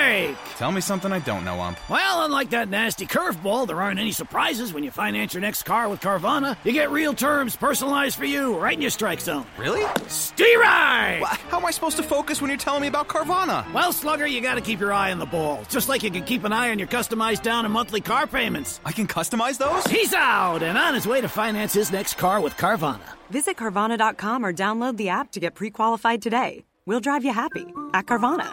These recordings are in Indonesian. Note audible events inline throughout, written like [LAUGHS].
Strike! Tell me something I don't know, Ump. Well, unlike that nasty curveball, there aren't any surprises when you finance your next car with Carvana. You get real terms personalized for you right in your strike zone. Really? Steeride! Wha- How am I supposed to focus when you're telling me about Carvana? Well, Slugger, you gotta keep your eye on the ball. Just like you can keep an eye on your customized down and monthly car payments. I can customize those? He's out and on his way to finance his next car with Carvana. Visit Carvana.com or download the app to get pre qualified today. We'll drive you happy at Carvana.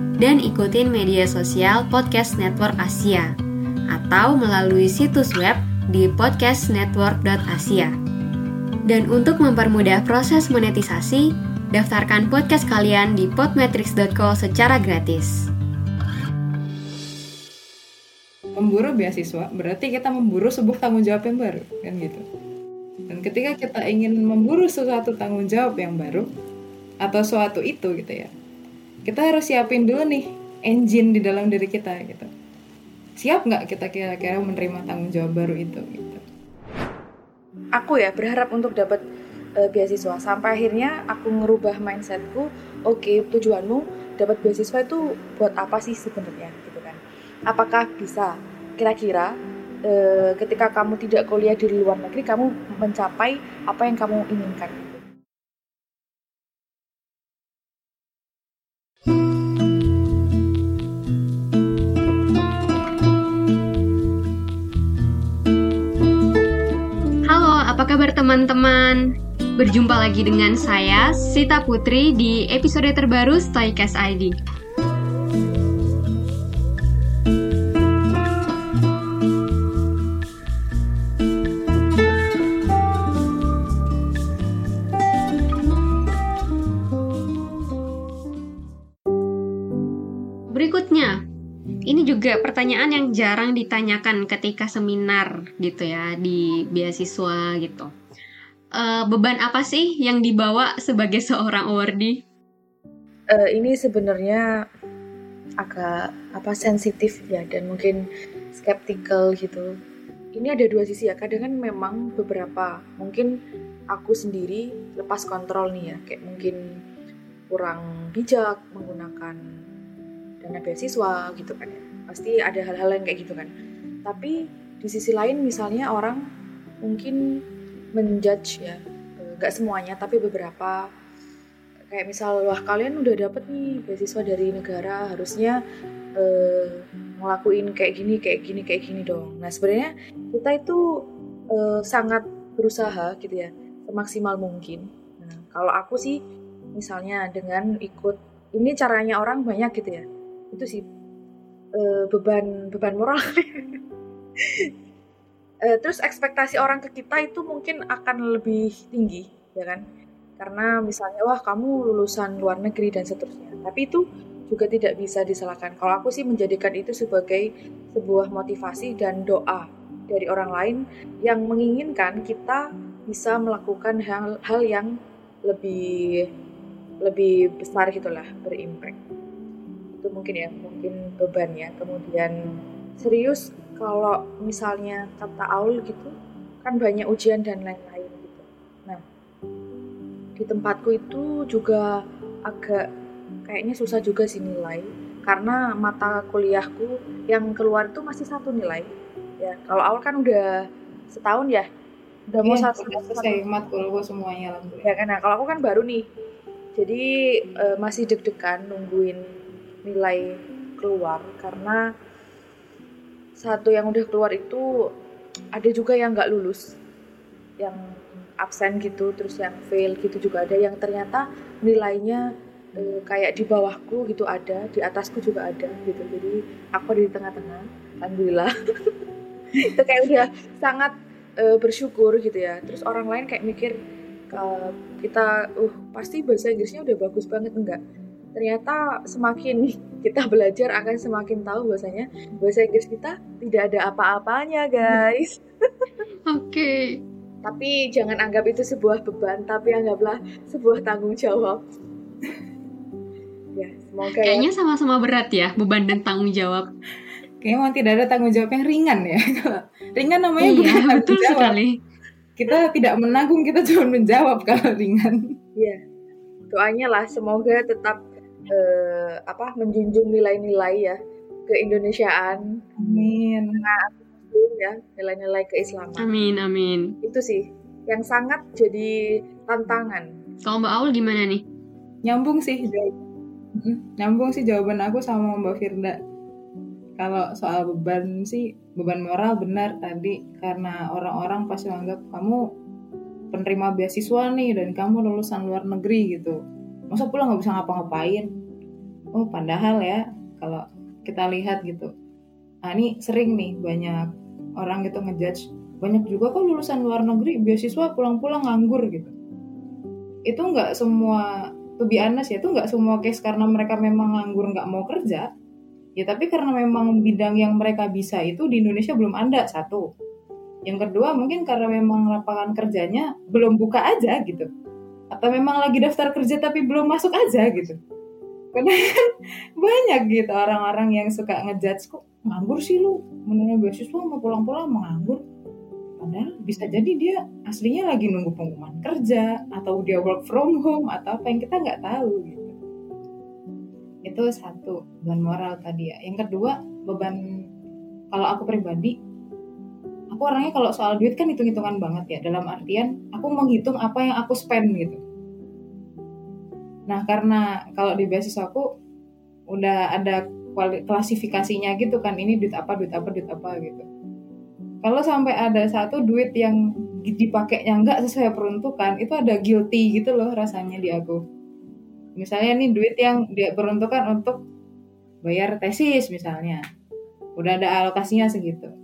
dan ikutin media sosial Podcast Network Asia atau melalui situs web di podcastnetwork.asia. Dan untuk mempermudah proses monetisasi, daftarkan podcast kalian di podmetrics.co secara gratis. memburu beasiswa berarti kita memburu sebuah tanggung jawab yang baru kan gitu dan ketika kita ingin memburu sesuatu tanggung jawab yang baru atau suatu itu gitu ya kita harus siapin dulu nih engine di dalam diri kita gitu. Siap nggak kita kira-kira menerima tanggung jawab baru itu gitu? Aku ya berharap untuk dapat eh, beasiswa. Sampai akhirnya aku ngerubah mindsetku oke tujuanmu dapat beasiswa itu buat apa sih sebenarnya? Gitu kan. Apakah bisa? Kira-kira eh, ketika kamu tidak kuliah di luar negeri kamu mencapai apa yang kamu inginkan apa kabar teman-teman? Berjumpa lagi dengan saya, Sita Putri, di episode terbaru Stoicast ID. Juga pertanyaan yang jarang ditanyakan ketika seminar gitu ya di beasiswa gitu. Eh, beban apa sih yang dibawa sebagai [LAUGHS] seorang awardee? Eh, ini sebenarnya agak apa sensitif ya dan mungkin skeptical gitu. Ini ada dua sisi ya. Kadang kan memang beberapa mungkin aku sendiri lepas kontrol nih ya, kayak mungkin kurang bijak menggunakan dana beasiswa gitu kan ya. Pasti ada hal-hal yang kayak gitu kan. Tapi di sisi lain misalnya orang mungkin menjudge ya, eh, nggak semuanya tapi beberapa. Kayak misal wah kalian udah dapet nih beasiswa dari negara harusnya eh, ngelakuin kayak gini kayak gini kayak gini dong. Nah sebenarnya kita itu eh, sangat berusaha gitu ya semaksimal mungkin. Nah kalau aku sih misalnya dengan ikut ini caranya orang banyak gitu ya. Itu sih eh, beban beban moral. [LAUGHS] Eh, terus ekspektasi orang ke kita itu mungkin akan lebih tinggi ya kan? Karena misalnya wah kamu lulusan luar negeri dan seterusnya. Tapi itu juga tidak bisa disalahkan. Kalau aku sih menjadikan itu sebagai sebuah motivasi dan doa dari orang lain yang menginginkan kita bisa melakukan hal-hal yang lebih lebih besar gitulah berimpact itu mungkin ya mungkin bebannya. Kemudian serius kalau misalnya kata Aul gitu kan banyak ujian dan lain-lain gitu. Nah di tempatku itu juga agak kayaknya susah juga sih nilai karena mata kuliahku yang keluar itu masih satu nilai. Ya kalau Aul kan udah setahun ya udah mau Iya, satu udah selesai matkulku semuanya alhamdulillah. Ya kan nah kalau aku kan baru nih jadi eh, masih deg-degan nungguin nilai keluar karena satu yang udah keluar itu ada juga yang nggak lulus yang absen gitu terus yang fail gitu juga ada yang ternyata nilainya eh, kayak di bawahku gitu ada di atasku juga ada gitu. Jadi aku ada di tengah-tengah alhamdulillah. [LAUGHS] Itu kayak udah sangat eh, bersyukur gitu ya. Terus orang lain kayak mikir eh, kita uh pasti bahasa Inggrisnya udah bagus banget enggak ternyata semakin [LAUGHS] kita belajar akan semakin tahu bahwasanya bahasa Inggris kita tidak ada apa-apanya guys [LAUGHS] Oke. tapi jangan anggap itu sebuah beban tapi anggaplah sebuah tanggung jawab ya semoga ya Kayaknya sama-sama berat ya beban dan tanggung jawab. Kayaknya memang tidak ada tanggung jawab yang ringan ya. [LAUGHS] ringan namanya Iya, bukan tanggung betul jawab. sekali. Kita tidak menanggung, kita cuma menjawab kalau ringan. Iya. Doanya lah semoga tetap eh, apa menjunjung nilai-nilai ya keindonesiaan Amin. muslim ya, nilai-nilai keislaman. Amin, amin. Itu sih yang sangat jadi tantangan. Kalau Mbak Aul gimana nih? Nyambung sih jawaban. Nyambung sih jawaban aku sama Mbak Firda. Kalau soal beban sih, beban moral benar tadi karena orang-orang pasti menganggap kamu penerima beasiswa nih dan kamu lulusan luar negeri gitu. Masa pulang nggak bisa ngapa-ngapain? Oh, padahal ya kalau kita lihat gitu. Nah, ini sering nih banyak orang gitu ngejudge. Banyak juga kok lulusan luar negeri beasiswa pulang-pulang nganggur gitu. Itu nggak semua to be honest ya itu nggak semua case karena mereka memang nganggur nggak mau kerja ya tapi karena memang bidang yang mereka bisa itu di Indonesia belum ada satu yang kedua mungkin karena memang lapangan kerjanya belum buka aja gitu atau memang lagi daftar kerja tapi belum masuk aja gitu. Karena kan banyak gitu orang-orang yang suka ngejudge kok nganggur sih lu? Menurut beasiswa mau pulang-pulang mau nganggur. Padahal bisa jadi dia aslinya lagi nunggu pengumuman kerja atau dia work from home atau apa yang kita nggak tahu gitu. Itu satu beban moral tadi ya. Yang kedua beban kalau aku pribadi aku orangnya kalau soal duit kan hitung-hitungan banget ya. Dalam artian aku menghitung apa yang aku spend gitu. Nah karena kalau di beasiswa aku udah ada klasifikasinya gitu kan. Ini duit apa duit apa duit apa gitu. Kalau sampai ada satu duit yang dipakainya nggak sesuai peruntukan itu ada guilty gitu loh rasanya di aku. Misalnya nih duit yang dia peruntukan untuk bayar tesis misalnya. Udah ada alokasinya segitu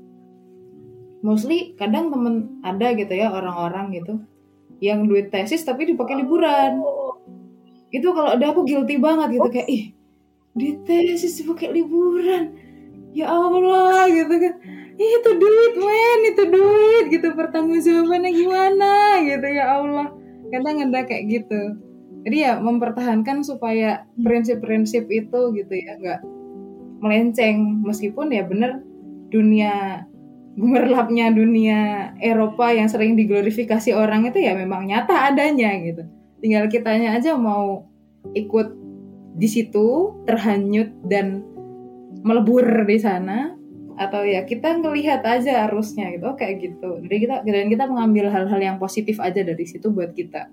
mostly kadang temen ada gitu ya orang-orang gitu yang duit tesis tapi dipakai liburan. Itu kalau ada aku guilty banget gitu kayak ih duit tesis dipakai liburan. Ya Allah gitu kan. Ih, itu duit men itu duit. Gitu pertanggungjawabannya gimana? Gitu ya Allah. Kadang ada kayak gitu. Jadi ya mempertahankan supaya prinsip-prinsip itu gitu ya nggak melenceng. Meskipun ya bener dunia gemerlapnya dunia Eropa yang sering diglorifikasi orang itu ya memang nyata adanya gitu. Tinggal kitanya aja mau ikut di situ terhanyut dan melebur di sana atau ya kita ngelihat aja arusnya gitu. Oh, kayak gitu. Jadi kita dan kita mengambil hal-hal yang positif aja dari situ buat kita.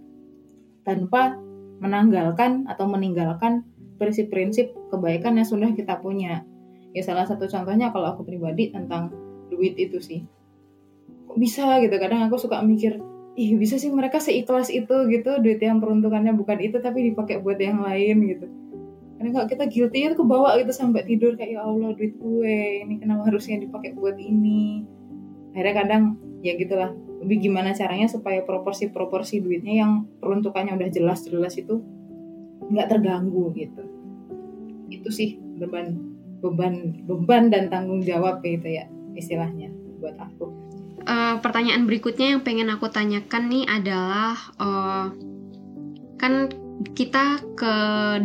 Tanpa menanggalkan atau meninggalkan prinsip-prinsip kebaikan yang sudah kita punya. Ya salah satu contohnya kalau aku pribadi tentang duit itu sih. Kok bisa gitu? Kadang aku suka mikir ih bisa sih mereka seikhlas itu gitu duit yang peruntukannya bukan itu tapi dipakai buat yang lain gitu. Karena kalau kita guilty itu kebawa gitu sampai tidur kayak ya Allah duit gue ini kenapa harusnya dipakai buat ini? Akhirnya kadang ya gitulah. Lebih gimana caranya supaya proporsi-proporsi duitnya yang peruntukannya udah jelas-jelas itu nggak terganggu gitu. Itu sih beban beban beban dan tanggung jawab gitu ya istilahnya buat aku. Eh, pertanyaan berikutnya yang pengen aku tanyakan nih adalah eh, kan kita ke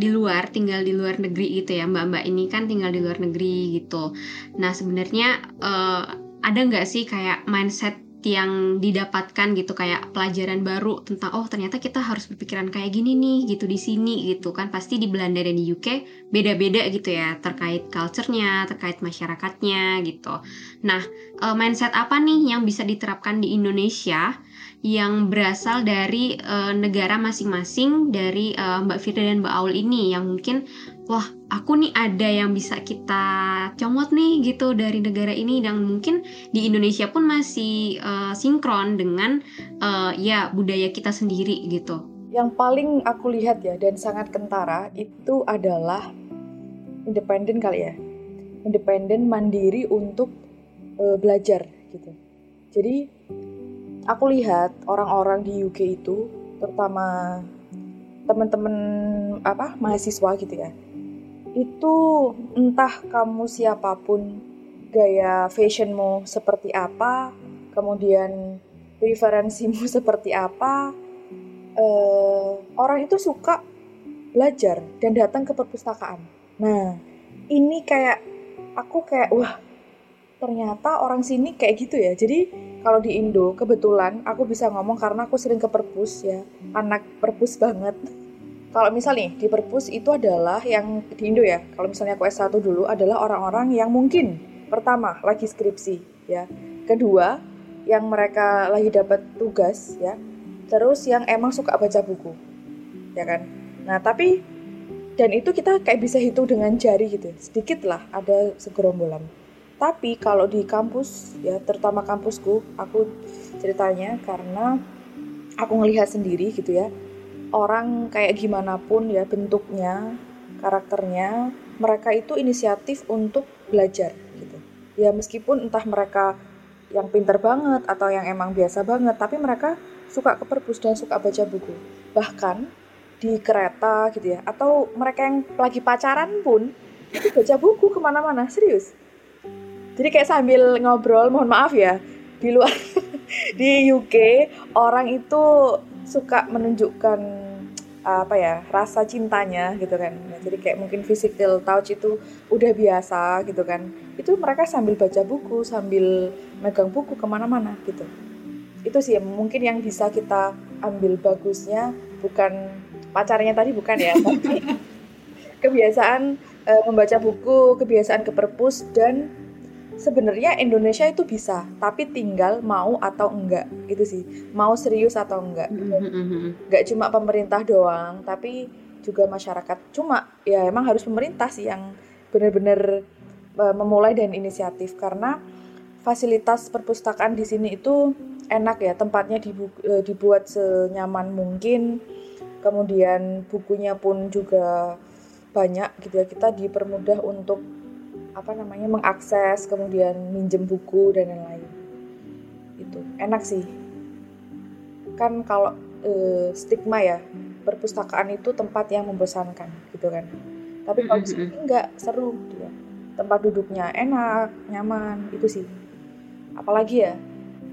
di luar tinggal di luar negeri gitu ya mbak-mbak ini kan tinggal di luar negeri gitu. Nah sebenarnya eh, ada nggak sih kayak mindset yang didapatkan gitu kayak pelajaran baru tentang oh ternyata kita harus berpikiran kayak gini nih gitu di sini gitu kan. Pasti di Belanda dan di UK beda-beda gitu ya terkait culture-nya terkait masyarakatnya gitu. Nah eh, mindset apa nih yang bisa diterapkan di Indonesia yang berasal dari eh, negara masing-masing dari eh, Mbak Firda dan Mbak Aul ini? Yang mungkin wah aku nih ada yang bisa kita comot nih gitu dari negara ini dan mungkin di Indonesia pun masih eh, sinkron dengan eh, ya budaya kita sendiri gitu. Yang paling aku lihat ya dan sangat kentara itu adalah independen kali ya. Independen mandiri untuk eh, belajar gitu. Jadi aku lihat orang-orang di UK itu terutama teman-teman apa mahasiswa gitu ya itu entah kamu siapa pun gaya fashionmu seperti apa kemudian preferensimu [LAUGHS] seperti apa uh, orang itu suka belajar dan datang ke perpustakaan. Nah ini kayak aku kayak wah ternyata orang sini kayak gitu ya. Jadi kalau di Indo kebetulan aku bisa ngomong karena aku sering ke perpus ya. Anak perpus banget [LAUGHS] kalau misal nih di perpus itu adalah yang di Indo ya. Kalau misalnya aku S1 dulu adalah orang-orang yang mungkin pertama lagi skripsi ya. Kedua yang mereka lagi dapat tugas ya. Terus yang emang suka baca buku ya kan. Nah tapi dan itu kita kayak bisa hitung dengan jari gitu sedikit lah ada segerombolan. Tapi kalau di kampus, ya terutama kampusku, aku ceritanya karena aku ngelihat sendiri gitu ya, orang kayak gimana pun ya bentuknya, karakternya, mereka itu inisiatif untuk belajar gitu. Ya meskipun entah mereka yang pinter banget atau yang emang biasa banget, tapi mereka suka ke perpus dan suka baca buku. Bahkan di kereta gitu ya, atau mereka yang lagi pacaran pun itu baca buku ke mana-mana, serius jadi kayak sambil ngobrol, mohon maaf ya, di luar [LAUGHS] di UK orang itu suka menunjukkan apa ya rasa cintanya gitu kan. Jadi kayak mungkin physical touch itu udah biasa gitu kan. Itu mereka sambil baca buku sambil megang buku ke mana-mana gitu. Itu sih mungkin yang bisa kita ambil bagusnya bukan pacarnya tadi bukan ya [LAUGHS] tapi kebiasaan e, membaca buku kebiasaan ke perpus dan sebenarnya Indonesia itu bisa, tapi tinggal mau atau enggak gitu sih. Mau serius atau enggak. Enggak cuma pemerintah doang, tapi juga masyarakat. Cuma ya emang harus pemerintah sih yang benar-benar uh, memulai dan inisiatif karena fasilitas perpustakaan di sini itu enak ya, tempatnya dibu uh, dibuat senyaman mungkin. Kemudian bukunya pun juga banyak gitu ya. Kita dipermudah untuk apa namanya mengakses kemudian minjem buku dan lain-lain itu. Enak sih. Kan kalau e, stigma ya perpustakaan itu tempat yang membosankan gitu kan. Tapi kalau di sini enggak seru dia tempat duduknya enak nyaman itu sih. Apalagi ya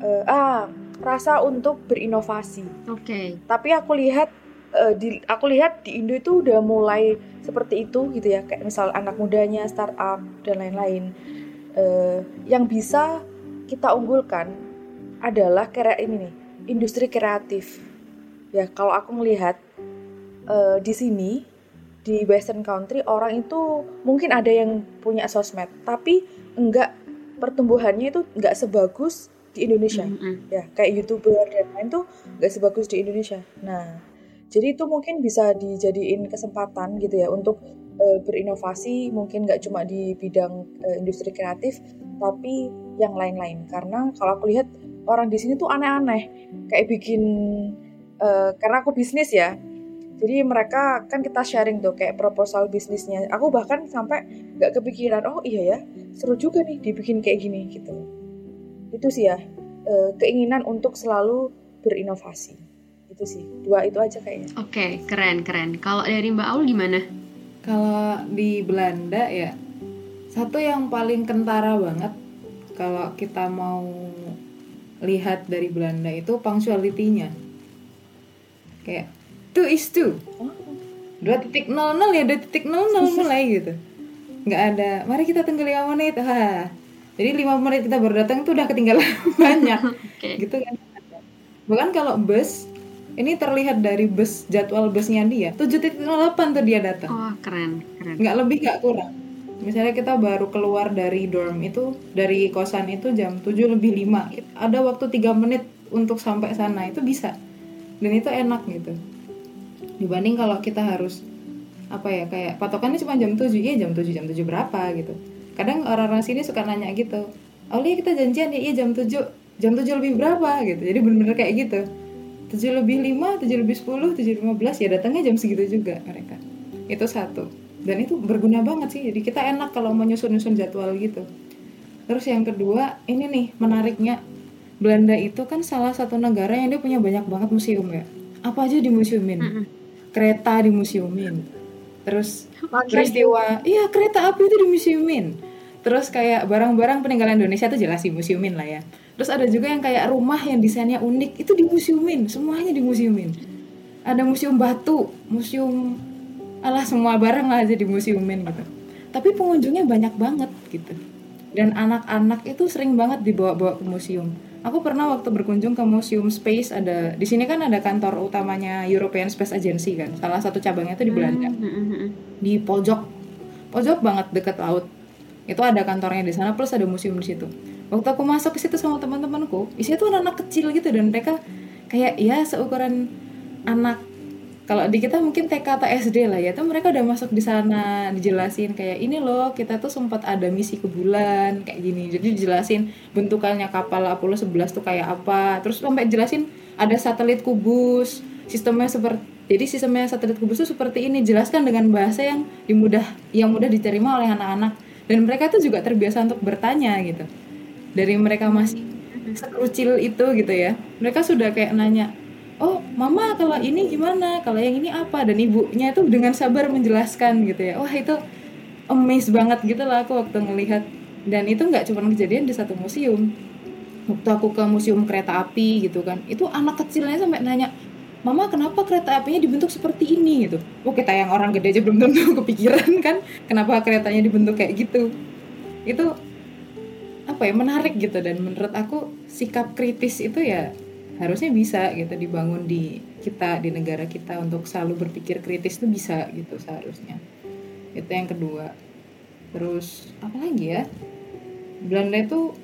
e, ah rasa untuk berinovasi. Oke. Okay. tapi aku lihat uh, di aku lihat di Indo itu udah mulai seperti itu gitu ya. Kayak misal anak mudanya startup dan lain-lain. Uh, yang bisa kita unggulkan adalah kayak ini nih industri kreatif. Ya kalau aku melihat uh, di sini di Western Country orang itu mungkin ada yang punya sosmed tapi enggak pertumbuhannya itu enggak sebagus di Indonesia. Mm -hmm. ya kayak youtuber dan lain tuh enggak sebagus di Indonesia. Nah jadi itu mungkin bisa dijadiin kesempatan gitu ya untuk uh, berinovasi mungkin nggak cuma di bidang uh, industri kreatif tapi yang lain-lain. Karena kalau aku lihat orang di sini tuh aneh-aneh kayak bikin uh, karena aku bisnis ya. Jadi mereka kan kita sharing tuh kayak proposal bisnisnya. Aku bahkan sampai nggak kepikiran oh iya ya seru juga nih dibikin kayak gini gitu. Itu sih ya keinginan untuk selalu berinovasi itu sih. Dua itu aja kayaknya. Oke okay, keren keren. Kalau dari Mbak Aul gimana? Kalau di Belanda ya satu yang paling kentara banget kalau kita mau lihat dari Belanda itu punctuality-nya. Kayak two is two. Dua titik nol nol ya dua titik nol nol mulai gitu. Nggak ada mari kita tunggu lima menit. [LAUGHS] Ha jadi lima menit kita baru datang tuh udah ketinggalan [LAUGHS] banyak. [LAUGHS] Okay. gitu kan. Bahkan kalau bus ini terlihat dari bus jadwal busnya dia. 7.08 tuh dia datang. Oh keren keren. Nggak lebih nggak kurang. Misalnya kita baru keluar dari dorm itu dari kosan itu jam 7 lebih 5 ada waktu 3 menit untuk sampai sana itu bisa. Dan itu enak gitu. Dibanding kalau kita harus apa ya kayak patokannya cuma jam 7 ya jam 7 jam 7 berapa gitu. Kadang orang-orang sini suka nanya gitu oh iya kita janjian ya? Iya jam 7 jam 7 lebih berapa? gitu. Jadi bener-bener kayak gitu tujuh lebih lima tujuh lebih sepuluh tujuh lima belas ya datangnya jam segitu juga mereka. Itu satu. Dan itu berguna banget sih. Jadi kita enak kalau menyusun-nyusun jadwal gitu. Terus yang kedua ini nih menariknya. Belanda itu kan salah satu negara yang dia punya banyak banget museum ya. Apa aja di museumin kereta di museumin terus peristiwa iya kereta api itu di museumin terus kayak barang-barang peninggalan Indonesia itu jelas di museumin lah ya terus ada juga yang kayak rumah yang desainnya unik itu di museumin semuanya di museumin ada museum batu museum alah semua barang lah aja di museumin gitu. Tapi pengunjungnya banyak banget gitu. Dan anak-anak itu sering banget dibawa-bawa ke museum. Aku pernah waktu berkunjung ke museum space ada di sini kan ada kantor utamanya European Space Agency kan salah satu cabangnya itu di Belanda. Di pojok pojok banget deket laut. Itu ada kantornya di sana plus ada museum di situ waktu aku masuk ke situ sama teman-temanku isinya tuh anak-anak kecil gitu dan mereka kayak ya seukuran anak kalau di kita mungkin TK atau SD lah ya tuh mereka udah masuk di sana dijelasin kayak ini loh kita tuh sempat ada misi ke bulan kayak gini. Jadi dijelasin bentukannya kapal Apollo 11 tuh kayak apa terus sampai jelasin ada satelit kubus sistemnya seperti jadi sistemnya satelit kubus itu seperti ini jelaskan dengan bahasa yang dimudah yang mudah diterima oleh anak-anak. Dan mereka tuh juga terbiasa untuk bertanya gitu dari mereka masih sekrucil itu gitu ya. Mereka sudah kayak nanya oh mama kalau ini gimana? Kalau yang ini apa? Dan ibunya itu dengan sabar menjelaskan gitu ya. Wah itu amazed banget gitu lah aku waktu ngelihat. Dan itu nggak cuma kejadian di satu museum. Waktu aku ke museum kereta api gitu kan itu anak kecilnya sampai nanya mama kenapa kereta apinya dibentuk seperti ini? Gitu. Oh kita yang orang gede aja belum tentu [LAUGHS] kepikiran kan kenapa keretanya dibentuk kayak gitu. Itu apa ya menarik gitu. Dan menurut aku sikap kritis itu ya harusnya bisa gitu dibangun di kita di negara kita untuk selalu berpikir kritis itu bisa gitu seharusnya. Itu yang kedua. Terus apa lagi ya? Belanda itu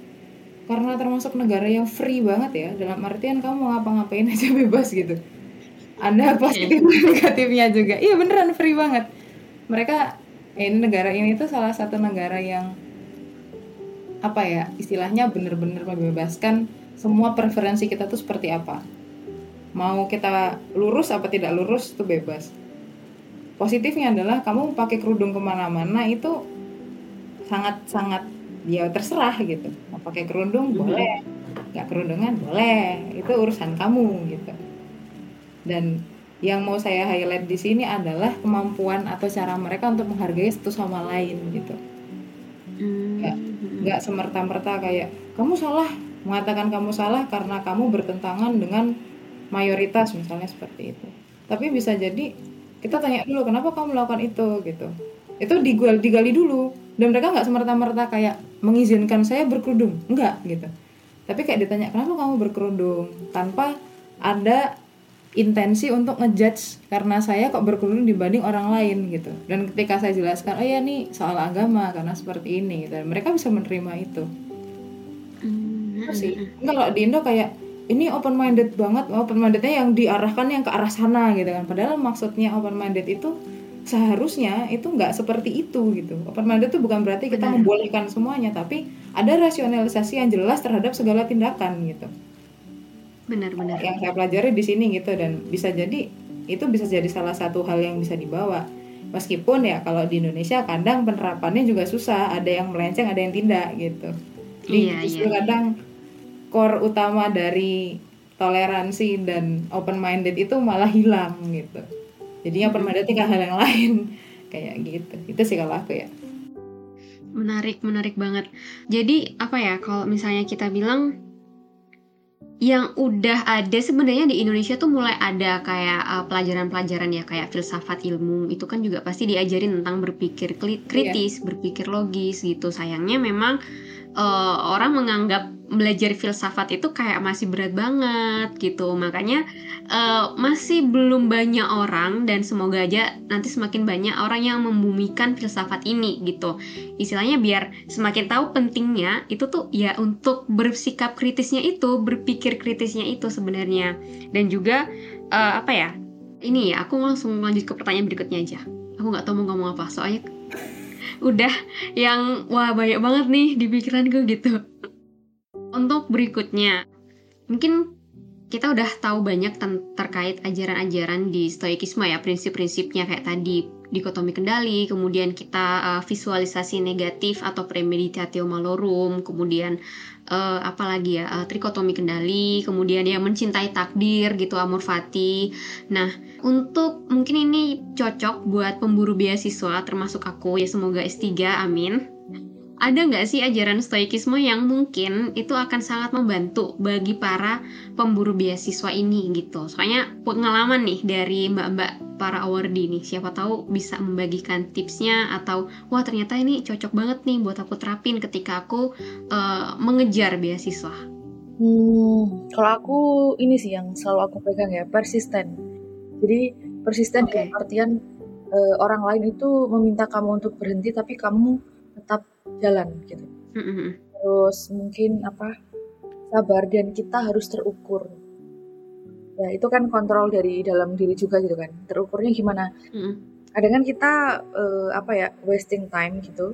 karena termasuk negara yang free banget ya dalam artian kamu mau ngapa-ngapain aja [LAUGHS] bebas gitu. Ada positif [LAUGHS] negatifnya juga. Iya beneran free banget. Mereka eh, ini negara ini tuh salah satu negara yang apa ya istilahnya bener-bener membebaskan semua preferensi kita tuh seperti apa. Mau kita lurus apa tidak lurus itu bebas. Positifnya adalah kamu pakai kerudung ke mana-mana itu sangat sangat ya terserah gitu. Mau pakai kerudung boleh nggak kerudungan boleh. Itu urusan kamu gitu. Dan yang mau saya highlight di sini adalah kemampuan atau cara mereka untuk menghargai satu sama lain gitu nggak semerta-merta kayak kamu salah mengatakan kamu salah karena kamu bertentangan dengan mayoritas misalnya seperti itu. Tapi bisa jadi kita tanya dulu kenapa kamu melakukan itu? Gitu. Itu digali, digali dulu. Dan mereka nggak semerta-merta kayak mengizinkan saya berkerudung. Enggak gitu. Tapi kayak ditanya kenapa kamu berkerudung? Tanpa ada intensi untuk ngejudge karena saya kok berkerudung dibanding orang lain gitu. Dan ketika saya jelaskan oh ya nih soal agama karena seperti ini gitu. Dan mereka bisa menerima itu. Itu sih kalau di Indo kayak ini open minded banget open mindednya yang diarahkan yang ke arah sana gitu kan. Padahal maksudnya open minded itu seharusnya itu nggak seperti itu gitu. Open minded itu bukan berarti kita Benar. membolehkan semuanya tapi ada rasionalisasi yang jelas terhadap segala tindakan gitu benar-benar yang saya pelajari di sini gitu dan bisa jadi itu bisa jadi salah satu hal yang bisa dibawa. Meskipun ya kalau di Indonesia kadang penerapannya juga susah ada yang melenceng ada yang tidak gitu. Jadi Iya, justru iya. kadang core utama dari toleransi dan open minded itu malah hilang gitu. Jadinya open minded ke hal yang lain. [LAUGHS] Kayak gitu. Itu sih kalau aku ya. Menarik, menarik banget. Jadi apa ya kalau misalnya kita bilang yang udah ada sebenarnya di Indonesia tuh mulai ada kayak uh, pelajaran-pelajaran ya kayak filsafat ilmu itu kan juga pasti diajarin tentang berpikir kli- kritis, berpikir logis gitu. Sayangnya memang uh, orang menganggap belajar filsafat itu kayak masih berat banget gitu. Makanya uh, masih belum banyak orang dan semoga aja nanti semakin banyak orang yang membumikan filsafat ini gitu. Istilahnya biar semakin tahu pentingnya itu tuh ya untuk bersikap kritisnya itu berpikir kritisnya itu sebenarnya. Dan juga eh, apa ya? Ini ya aku langsung lanjut ke pertanyaan berikutnya aja. Aku nggak tahu mau ngomong apa soalnya udah yang wah banyak banget nih di pikiranku gitu. Untuk berikutnya mungkin kita udah tahu banyak terkait ajaran-ajaran di stoikisme ya prinsip-prinsipnya kayak tadi dikotomi kendali, kemudian kita uh, visualisasi negatif atau premeditatio malorum, kemudian uh, apalagi ya uh, trikotomi kendali, kemudian ya mencintai takdir gitu amor fati. Nah, untuk mungkin ini cocok buat pemburu beasiswa termasuk aku ya semoga S3 amin ada nggak sih ajaran stoikisme yang mungkin itu akan sangat membantu bagi para pemburu beasiswa ini gitu. Soalnya pengalaman nih dari mbak-mbak para awardee nih, siapa tahu bisa membagikan tipsnya atau wah ternyata ini cocok banget nih buat aku terapin ketika aku uh, mengejar beasiswa. Hmm, kalau aku ini sih yang selalu aku pegang ya persisten. Jadi persisten okay. dalam artian uh, orang lain itu meminta kamu untuk berhenti tapi kamu jalan gitu. Mm-hmm. Terus mungkin apa sabar dan kita harus terukur. Ya itu kan kontrol dari dalam diri juga gitu kan. Terukurnya gimana? Mm-hmm. Kadang kan kita uh, apa ya wasting time gitu.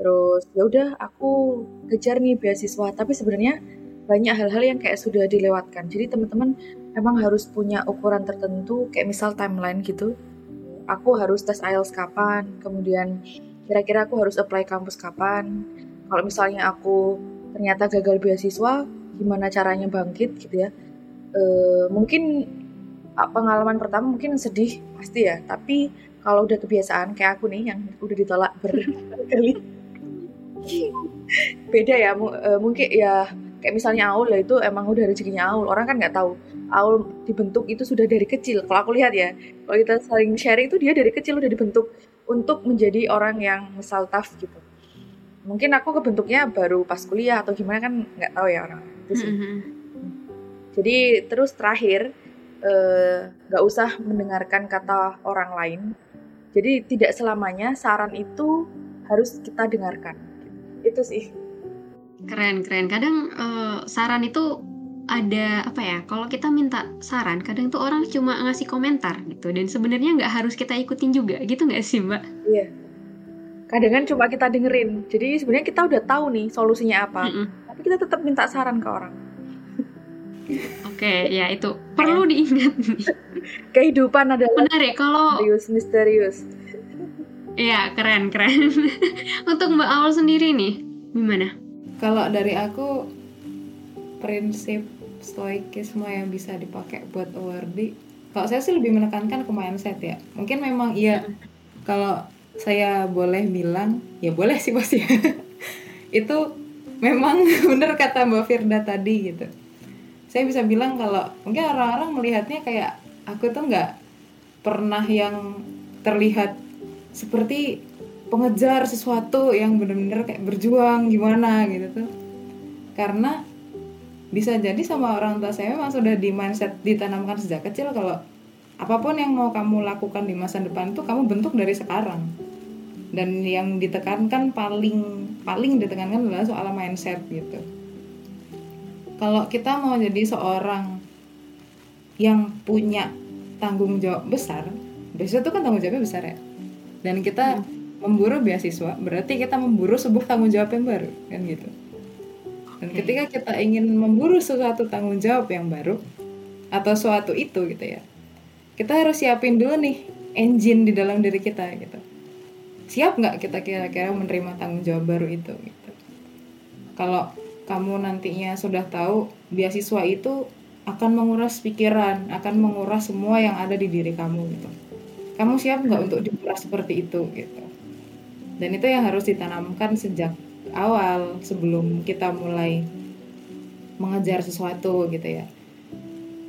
Terus ya udah aku kejar nih beasiswa, tapi sebenarnya banyak hal-hal yang kayak sudah dilewatkan. Jadi teman-teman emang harus punya ukuran tertentu kayak misal timeline gitu. Aku harus tes IELTS kapan, kemudian kira-kira aku harus apply kampus kapan? Kalau misalnya aku ternyata gagal beasiswa gimana caranya bangkit gitu ya? E, mungkin pengalaman pertama mungkin sedih pasti ya. Tapi kalau udah kebiasaan kayak aku nih yang udah ditolak berkali [LAUGHS] beda ya e, mungkin ya kayak misalnya Aul ya itu emang udah rezekinya Aul. Orang kan nggak tahu Aul dibentuk itu sudah dari kecil. Kalau aku lihat ya kalau kita saling sharing itu dia dari kecil udah dibentuk untuk menjadi orang yang misal tough gitu. Mungkin aku kebentuknya baru pas kuliah atau gimana kan nggak tahu ya orang itu sih. Mm-hmm. jadi terus terakhir eh, nggak uh, usah mendengarkan kata orang lain. Jadi tidak selamanya saran itu harus kita dengarkan. Itu sih. Keren keren. Kadang uh, saran itu ada apa ya kalau kita minta saran kadang tuh orang cuma ngasih komentar gitu dan sebenarnya nggak harus kita ikutin juga gitu nggak sih mbak? Iya. Kadang kan cuma kita dengerin. Jadi sebenarnya kita udah tahu nih solusinya apa. Mm -mm. Tapi kita tetap minta saran ke orang. Oke, okay, ya itu perlu diingat [LAUGHS] Kehidupan adalah menarik kalau misterius misterius. Iya, keren keren. [LAUGHS] Untuk Mbak Awal sendiri nih, gimana? Kalau dari aku prinsip stoikisme yang bisa dipakai buat awardee kalau saya sih lebih menekankan ke mindset ya. Mungkin memang iya. Kalau saya boleh bilang ya boleh sih pasti [LAUGHS] itu memang [LAUGHS] benar kata Mbak Firda tadi gitu. Saya bisa bilang kalau mungkin orang-orang melihatnya kayak aku tuh nggak pernah yang terlihat seperti pengejar sesuatu yang benar-benar kayak berjuang gimana gitu tuh. Karena bisa jadi sama orang tua saya memang sudah di mindset ditanamkan sejak kecil kalau apa pun yang mau kamu lakukan di masa depan itu kamu bentuk dari sekarang. Dan yang ditekankan paling paling ditekankan adalah soal mindset gitu. Kalau kita mau jadi seorang yang punya tanggung jawab besar beasiswa itu kan tanggung jawabnya besar ya. Dan kita hmm. memburu beasiswa berarti kita memburu sebuah tanggung jawab yang baru kan gitu dan ketika kita ingin memburu sesuatu tanggung jawab yang baru atau suatu itu gitu ya, kita harus siapin dulu nih engine di dalam diri kita gitu. Siap nggak kita kira-kira menerima tanggung jawab baru itu gitu. Kalau kamu nantinya sudah tahu beasiswa itu akan menguras pikiran, akan menguras semua yang ada di diri kamu gitu. Kamu siap nggak untuk dikuras seperti itu gitu. Dan itu yang harus ditanamkan sejak awal sebelum kita mulai mengejar sesuatu gitu ya.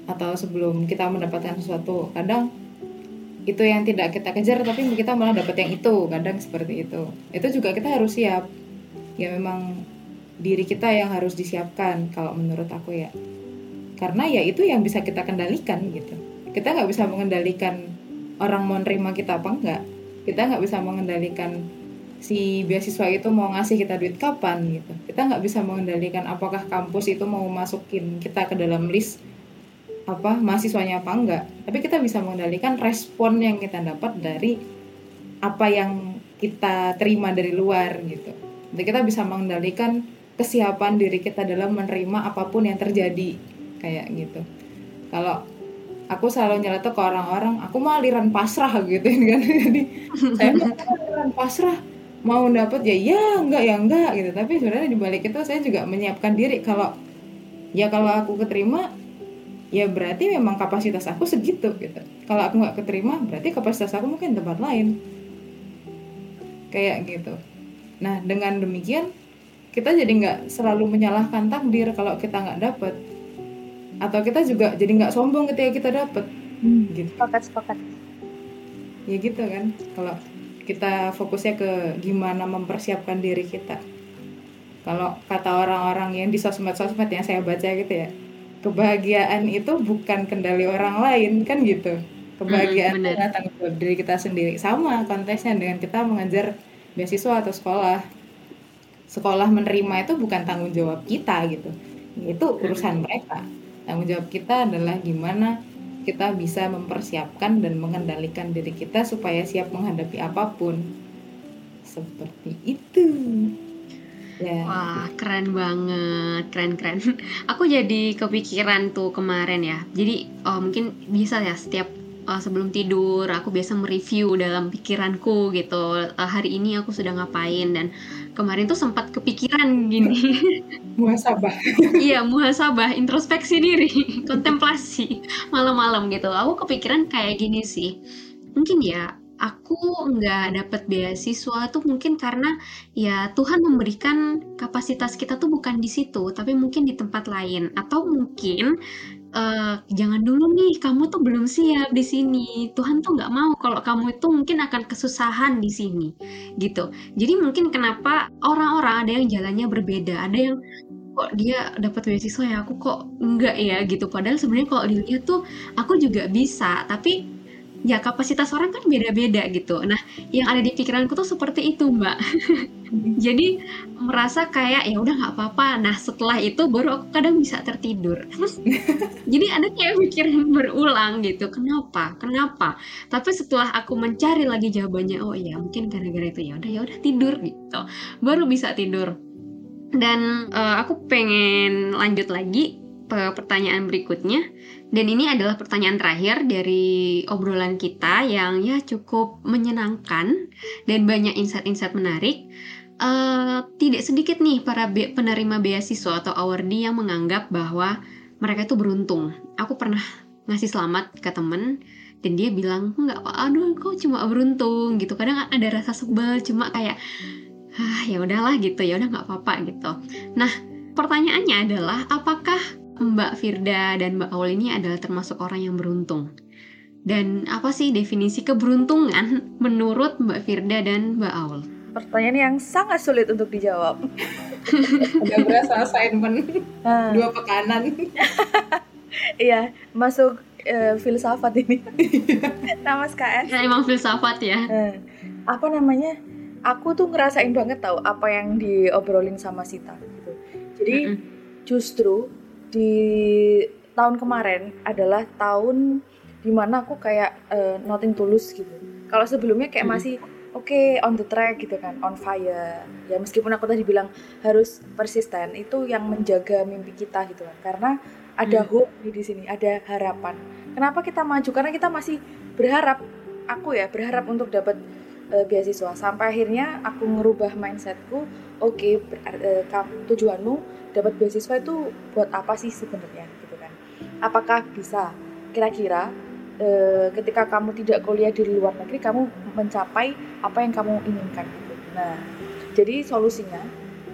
Atau sebelum kita mendapatkan sesuatu kadang itu yang tidak kita kejar tapi kita malah dapat yang itu kadang seperti itu. Itu juga kita harus siap. Ya memang diri kita yang harus disiapkan kalau menurut aku ya. Karena ya itu yang bisa kita kendalikan gitu. Kita nggak bisa mengendalikan orang mau nerima kita apa enggak kita nggak bisa mengendalikan si beasiswa itu mau ngasih kita duit kapan gitu. Kita nggak bisa mengendalikan apakah kampus itu mau masukin kita ke dalam list apa mahasiswanya apa enggak tapi kita bisa mengendalikan respon yang kita dapat dari apa yang kita terima dari luar gitu. Jadi kita bisa mengendalikan kesiapan diri kita dalam menerima apa pun yang terjadi kayak gitu. Kalau aku selalu nyeletuk ke orang-orang aku mau aliran pasrah gitu kan. [LAUGHS] Jadi saya mau aliran pasrah mau dapat ya ya enggak ya enggak gitu. Tapi sebenarnya di balik itu saya juga menyiapkan diri. Kalau ya kalau aku keterima ya berarti memang kapasitas aku segitu gitu. Kalau aku nggak keterima berarti kapasitas aku mungkin tempat lain. Kayak gitu. Nah dengan demikian kita jadi nggak selalu menyalahkan takdir kalau kita nggak dapet. Atau kita juga jadi nggak sombong ketika kita dapet. Hmm. gitu. Sepakat, sepakat. ya gitu kan kalau kita fokusnya ke gimana mempersiapkan diri kita. Kalau kata orang-orang yang di sosmed-sosmed yang saya baca gitu ya kebahagiaan itu bukan kendali orang lain kan gitu. Kebahagiaan adalah tanggung jawab diri kita sendiri. Sama konteksnya dengan kita mengejar beasiswa atau sekolah. Sekolah menerima itu bukan tanggung jawab kita gitu. Itu urusan mereka. Tanggung jawab kita adalah gimana kita bisa mempersiapkan dan mengendalikan diri kita supaya siap menghadapi apa pun seperti itu ya Wah, keren banget, keren-keren. [LAUGHS] Aku jadi kepikiran tuh kemarin ya. Jadi oh, mungkin bisa ya setiap uh, sebelum tidur aku biasa mereview dalam pikiranku gitu. Uh, hari ini aku sudah ngapain dan kemarin tuh sempat kepikiran gini. [LAUGHS] muasabah [LAUGHS] iya, muhasabah, introspeksi diri, [LAUGHS] kontemplasi malam-malam gitu. Aku kepikiran kayak gini sih. Mungkin ya aku nggak dapet beasiswa tuh mungkin karena ya Tuhan memberikan kapasitas kita tuh bukan di situ, tapi mungkin di tempat lain. Atau mungkin eh, jangan dulu nih, kamu tuh belum siap di sini. Tuhan tuh nggak mau kalau kamu itu mungkin akan kesusahan di sini, gitu. Jadi mungkin kenapa orang-orang ada yang jalannya berbeda, ada yang kok dia dapat beasiswa ya, aku kok enggak ya gitu. Padahal sebenarnya kalau dilihat tuh aku juga bisa, tapi ya kapasitas orang kan beda-beda gitu. Nah, yang ada di pikiranku tuh seperti itu, Mbak. [LAUGHS] Jadi merasa kayak ya udah nggak apa-apa. Nah, setelah itu baru aku kadang bisa tertidur. [LAUGHS] Jadi ada kayak pikiran berulang gitu. Kenapa? Kenapa? Tapi setelah aku mencari lagi jawabannya, oh ya mungkin gara-gara itu ya udah ya udah tidur gitu. Baru bisa tidur. Dan eh, aku pengen lanjut lagi ke pertanyaan berikutnya. Dan ini adalah pertanyaan terakhir dari obrolan kita yang ya cukup menyenangkan dan banyak insight-insight menarik. Eh, tidak sedikit nih para be- penerima beasiswa atau awardee yang menganggap bahwa mereka itu beruntung. Aku pernah ngasih selamat ke temen dan dia bilang nggak aduh kau cuma beruntung gitu kadang ada rasa sebel cuma kayak ah ya udahlah gitu ya udah nggak apa-apa gitu nah pertanyaannya adalah apakah Mbak Firda dan Mbak Aul ini adalah termasuk orang yang beruntung dan apa sih definisi keberuntungan menurut Mbak Firda dan Mbak Aul Pertanyaan yang sangat sulit untuk dijawab. [LAUGHS] udah berasa assignment Nah, dua pekanan [LAUGHS] iya, masuk eh, filsafat ini. [LAUGHS] Nama SKS. ya, emang filsafat ya Eh, apa namanya? Aku tuh ngerasain banget tau apa yang diobrolin sama Sita gitu. Jadi Mm-mm. justru di tahun kemarin adalah tahun di mana aku kayak eh, nothing tulus gitu. Kalau sebelumnya kayak Mm-mm. masih oke on the track gitu kan, on fire. Ya meskipun aku tadi bilang harus persisten, itu yang menjaga mimpi kita gitu kan. Karena ada Hmm. hope di sini, ada harapan. Kenapa kita maju? Karena kita masih berharap. Aku ya berharap untuk dapat eh, beasiswa. Sampai akhirnya aku ngerubah mindsetku. Oke, ber- eh, kam- tujuanmu dapat beasiswa itu buat apa sih sebenarnya gitu kan? Apakah bisa kira-kira eh, ketika kamu tidak kuliah di luar negeri kamu mencapai apa yang kamu inginkan gitu. Nah, jadi solusinya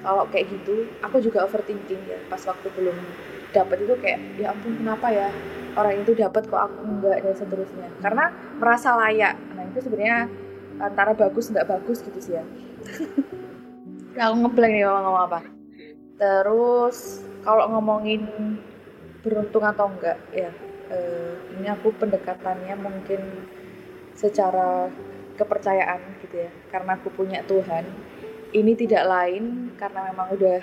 kalau kayak gitu, aku juga overthinking ya pas waktu belum dapat itu kayak ya ampun kenapa ya orang itu dapat kok aku enggak dan seterusnya. Karena merasa layak. Nah, itu sebenarnya antara bagus nggak bagus gitu sih ya. Aku ngeblank nih ngomong apa. Terus kalau ngomongin beruntung atau enggak ya eh, ini aku pendekatannya mungkin secara kepercayaan gitu ya. Karena aku punya Tuhan ini tidak lain karena memang udah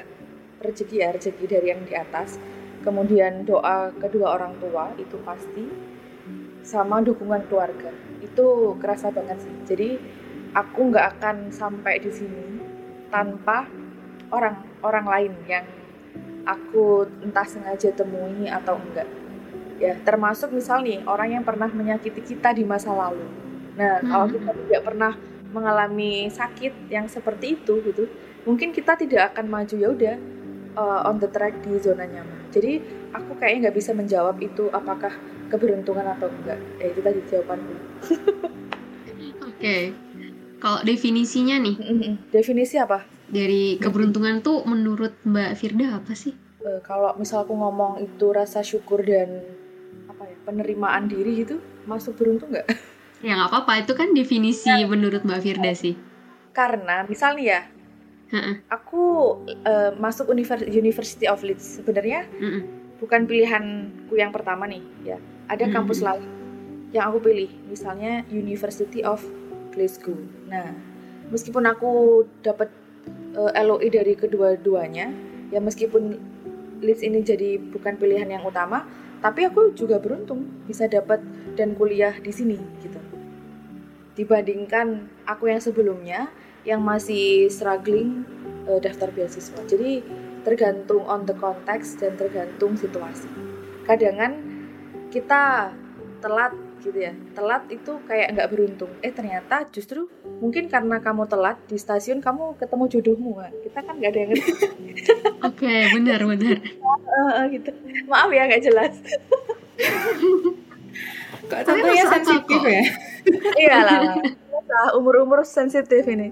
rezeki ya rezeki dari yang di atas. Kemudian doa kedua orang tua itu pasti sama dukungan keluarga. Itu kerasa banget sih. Jadi aku nggak akan sampai di sini tanpa orang orang lain yang aku entah sengaja temui atau enggak. Ya termasuk misal nih orang yang pernah menyakiti kita di masa lalu. Nah kalau kita tidak pernah mengalami sakit yang seperti itu gitu mungkin kita tidak akan maju. Ya udah uh, on the track di zona nyaman. Jadi aku kayaknya nggak bisa menjawab itu apakah keberuntungan atau enggak. Ya itu tadi jawabanku. [LAUGHS] Oke. Kalau definisinya nih? Definisi apa dari keberuntungan tuh menurut Mbak Firda apa sih? Eh, kalau misal aku ngomong itu rasa syukur dan apa ya penerimaan diri gitu masuk beruntung nggak Ya nggak apa-apa, itu kan definisi menurut Mbak Firda sih. karena misal nih ya aku eh, masuk univers- University of Leeds sebenarnya Mm-mm. bukan pilihanku yang pertama nih ya ada Mm-mm. kampus lain yang aku pilih misalnya University of Glasgow nah meskipun aku dapat eh, LOE dari kedua-duanya ya meskipun Leeds ini jadi bukan pilihan yang utama tapi aku juga beruntung bisa dapat dan kuliah di sini gitu. Dibandingkan aku yang sebelumnya yang masih struggling eh, daftar beasiswa. Jadi tergantung on the context dan tergantung situasi. Kadangan kita telat gitu ya telat itu kayak nggak beruntung eh ternyata justru mungkin karena kamu telat di stasiun kamu ketemu jodohmu kan kita kan nggak ada yang ngerti Oke, benar benar. Eh, eh, gitu maaf ya nggak jelas Kok akal sensitif ya? iya lah umur umur sensitif ini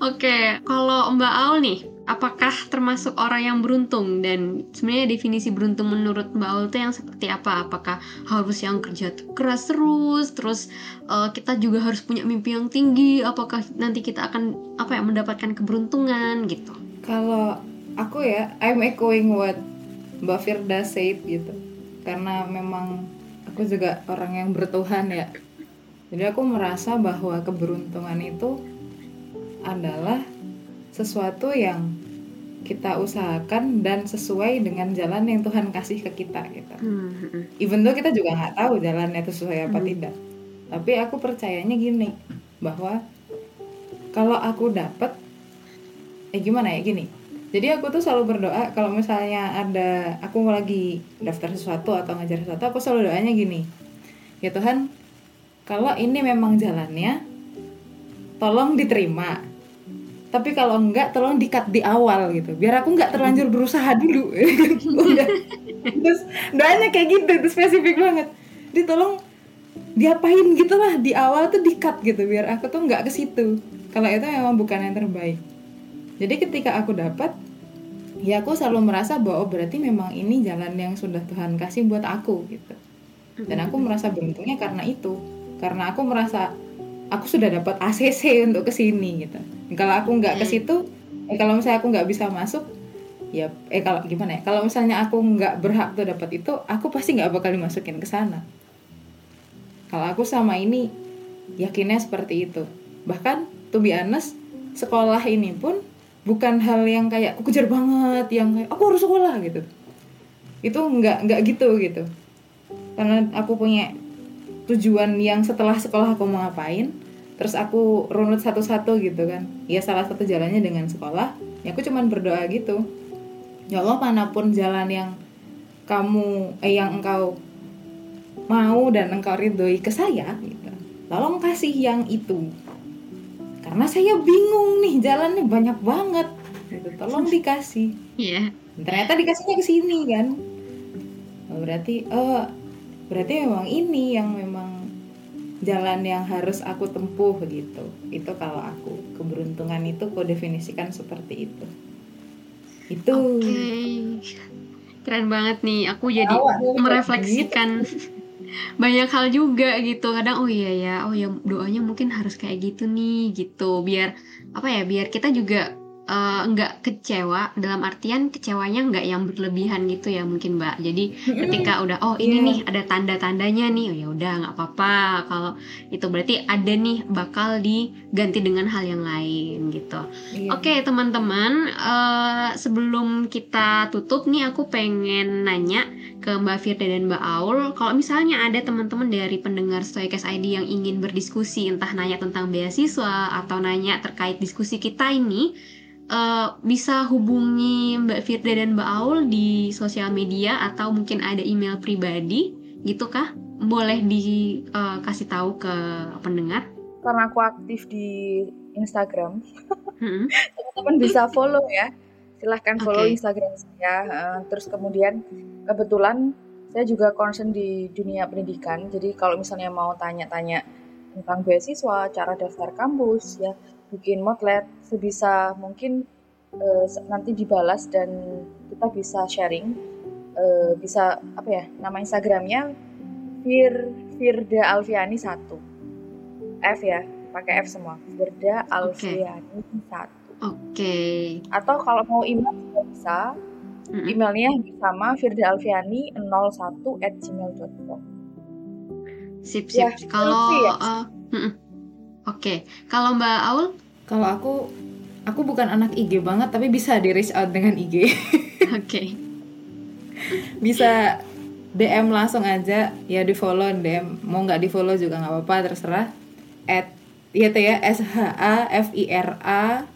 Oke, kalau Mbak Aul nih, apakah termasuk orang yang beruntung dan sebenarnya definisi beruntung menurut Mbak Aul itu yang seperti apa? Apakah harus yang kerja keras terus, terus eh, kita juga harus punya mimpi yang tinggi? Apakah nanti kita akan apa ya mendapatkan keberuntungan gitu? Kalau aku ya, I'm echoing what Mbak Firda said gitu. Karena memang aku juga orang yang bertuhan ya. Jadi aku merasa bahwa keberuntungan itu adalah sesuatu yang kita usahakan dan sesuai dengan jalan yang Tuhan kasih ke kita gitu. Hmm, Even though kita juga nggak tahu jalannya itu sesuai apa Hmm. tidak. Tapi aku percayanya gini, bahwa kalau aku dapat, eh gimana ya gini. Jadi aku tuh selalu berdoa kalau misalnya ada aku lagi daftar sesuatu atau ngajar sesuatu, aku selalu doanya gini. Ya Tuhan, kalau ini memang jalannya, tolong diterima. Tapi kalau enggak, tolong dikat di awal gitu. Biar aku nggak terlanjur berusaha dulu. Udah. [LAUGHS] Terus doanya kayak gitu, itu spesifik banget. Jadi tolong diapain gitu lah di awal tuh dikat gitu biar aku tuh nggak ke situ. Kalau itu memang bukan yang terbaik. Jadi ketika aku dapat, ya aku selalu merasa bahwa oh, berarti memang ini jalan yang sudah Tuhan kasih buat aku gitu. Dan aku merasa beruntungnya karena itu. Karena aku merasa aku sudah dapat ACC untuk ke sini gitu. Kalau aku nggak ke situ, eh kalau misalnya aku nggak bisa masuk, ya eh kalau gimana ya? Kalau misalnya aku nggak berhak tuh dapat itu, aku pasti nggak bakal dimasukin ke sana. Kalau aku sama ini yakinnya seperti itu. Bahkan to be honest, sekolah ini pun bukan hal yang kayak aku kejar banget, yang kayak aku harus sekolah gitu. Itu nggak nggak gitu gitu. Karena aku punya tujuan yang setelah sekolah aku mau ngapain, terus aku runut satu-satu gitu kan. Ya salah satu jalannya dengan sekolah. Ya aku cuman berdoa gitu. Ya Allah mana pun jalan yang kamu eh yang engkau mau dan engkau ridhoi ke saya gitu. Tolong kasih yang itu. Karena saya bingung nih jalannya banyak banget. Gitu. Tolong dikasih. Iya. Ternyata dikasihnya ke sini kan. Oh, berarti oh berarti memang ini yang memang jalan yang harus aku tempuh gitu. Itu kalau aku keberuntungan itu aku definisikan seperti itu. Itu. Oke. Keren banget nih. Aku jadi nih, merefleksikan [LAUGHS] banyak hal juga gitu. Kadang oh iya ya, oh ya doanya mungkin harus kayak gitu nih gitu. Biar apa ya? Biar kita juga nggak kecewa dalam artian kecewanya nggak yang berlebihan gitu ya mungkin mbak. Jadi ketika udah oh ini Iya. nih ada tanda-tandanya nih. Oh ya udah nggak apa-apa. Kalau itu berarti ada nih bakal diganti dengan hal yang lain gitu. Iya. Oke teman-teman, eh, sebelum kita tutup nih aku pengen nanya ke Mbak Firda dan Mbak Aul, kalau misalnya ada teman-teman dari pendengar Stoikes ID yang ingin berdiskusi, entah nanya tentang beasiswa atau nanya terkait diskusi kita ini, eh, bisa hubungi Mbak Firda dan Mbak Aul di sosial media atau mungkin ada email pribadi gitu kah? Boleh dikasih tahu ke pendengar? Karena aku aktif di Instagram, Hmm. [LAUGHS] teman-teman bisa follow ya. Silahkan follow Oke. Instagram saya. Eh, terus kemudian kebetulan saya juga concern di dunia pendidikan. Jadi kalau misalnya mau tanya-tanya tentang beasiswa, cara daftar kampus, ya bikin motlet, sebisa mungkin se- nanti dibalas dan kita bisa sharing. Eh, bisa apa ya? Nama Instagramnya Fir Firda Alfiani 1. F ya, pakai F semua. Firda Alfiani 1 Oke. atau kalau mau email juga bisa emailnya sama Firda Alfiani 01 at gmail.com Sip Ya, sip. Kalau selfie ya? eh. Oke, kalau Mbak Aul, Kalau aku aku bukan anak IG banget tapi bisa di reach out dengan IG. [LAUGHS] oke. bisa DM langsung aja ya di follow DM mau nggak di follow juga nggak apa-apa terserah at ya teh ya S H A F I R A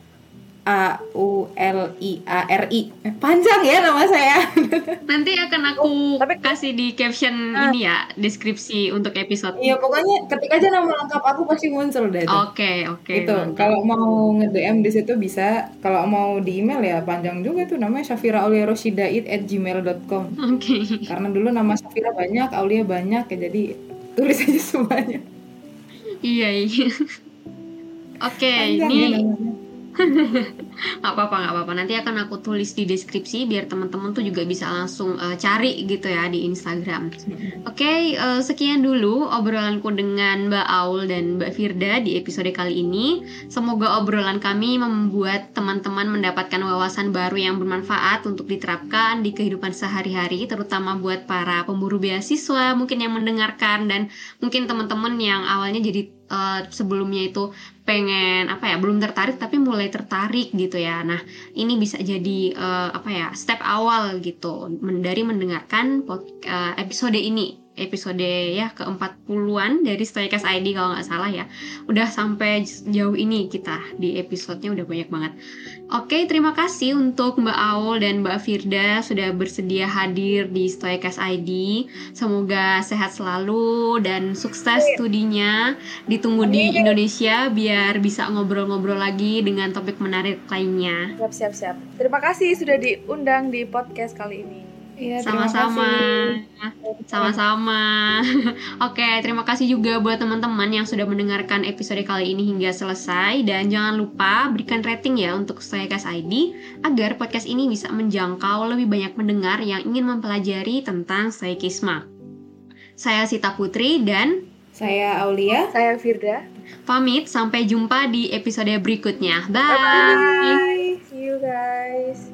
A U L I A R I Eh, panjang ya nama saya [LAUGHS] Nanti akan aku tapi- kasih di caption Ah. ini ya, deskripsi untuk episode. Iya pokoknya ketik aja nama lengkap aku pasti muncul deh itu. Oke, oke. itu mantap. kalau mau nge DM di situ bisa kalau mau di email ya panjang juga tuh namanya Syafira Aulia Roshidait at gmail.com Oke. karena dulu nama Syafira banyak Aulia banyak ya jadi tulis aja [LAUGHS] semuanya Iya, iya. Oke, panjang ini ya nggak apa-apa nggak apa-apa nanti akan aku tulis di deskripsi biar teman-teman tuh juga bisa langsung eh, cari gitu ya di Instagram. Oke, eh, sekian dulu obrolanku dengan Mbak Aul dan Mbak Firda di episode kali ini. Semoga obrolan kami membuat teman-teman mendapatkan wawasan baru yang bermanfaat untuk diterapkan di kehidupan sehari-hari, terutama buat para pemburu beasiswa mungkin yang mendengarkan dan mungkin teman-teman yang awalnya jadi eh, sebelumnya itu pengen apa ya belum tertarik tapi mulai tertarik gitu ya. Nah ini bisa jadi eh, apa ya step awal gitu dari mendengarkan eh, episode ini episode ya ke-40-an dari Stoikas ID kalau nggak salah ya. Udah sampai jauh ini kita di episodenya udah banyak banget. Oke terima kasih untuk Mbak Aul dan Mbak Firda sudah bersedia hadir di Stoikas ID semoga sehat selalu dan sukses studinya. Ditunggu di Indonesia biar bisa ngobrol-ngobrol lagi dengan topik menarik lainnya. Siap siap siap. Terima kasih sudah diundang di podcast kali ini Iya, sama-sama. sama-sama. [LAUGHS] Oke terima kasih juga buat teman-teman yang sudah mendengarkan episode kali ini hingga selesai. Dan jangan lupa berikan rating ya untuk Stoikas ID agar podcast ini bisa menjangkau lebih banyak pendengar yang ingin mempelajari tentang Stoikisme saya Sita Putri dan Saya Aulia. saya Firda. Pamit sampai jumpa di episode berikutnya. Bye. bye. See you guys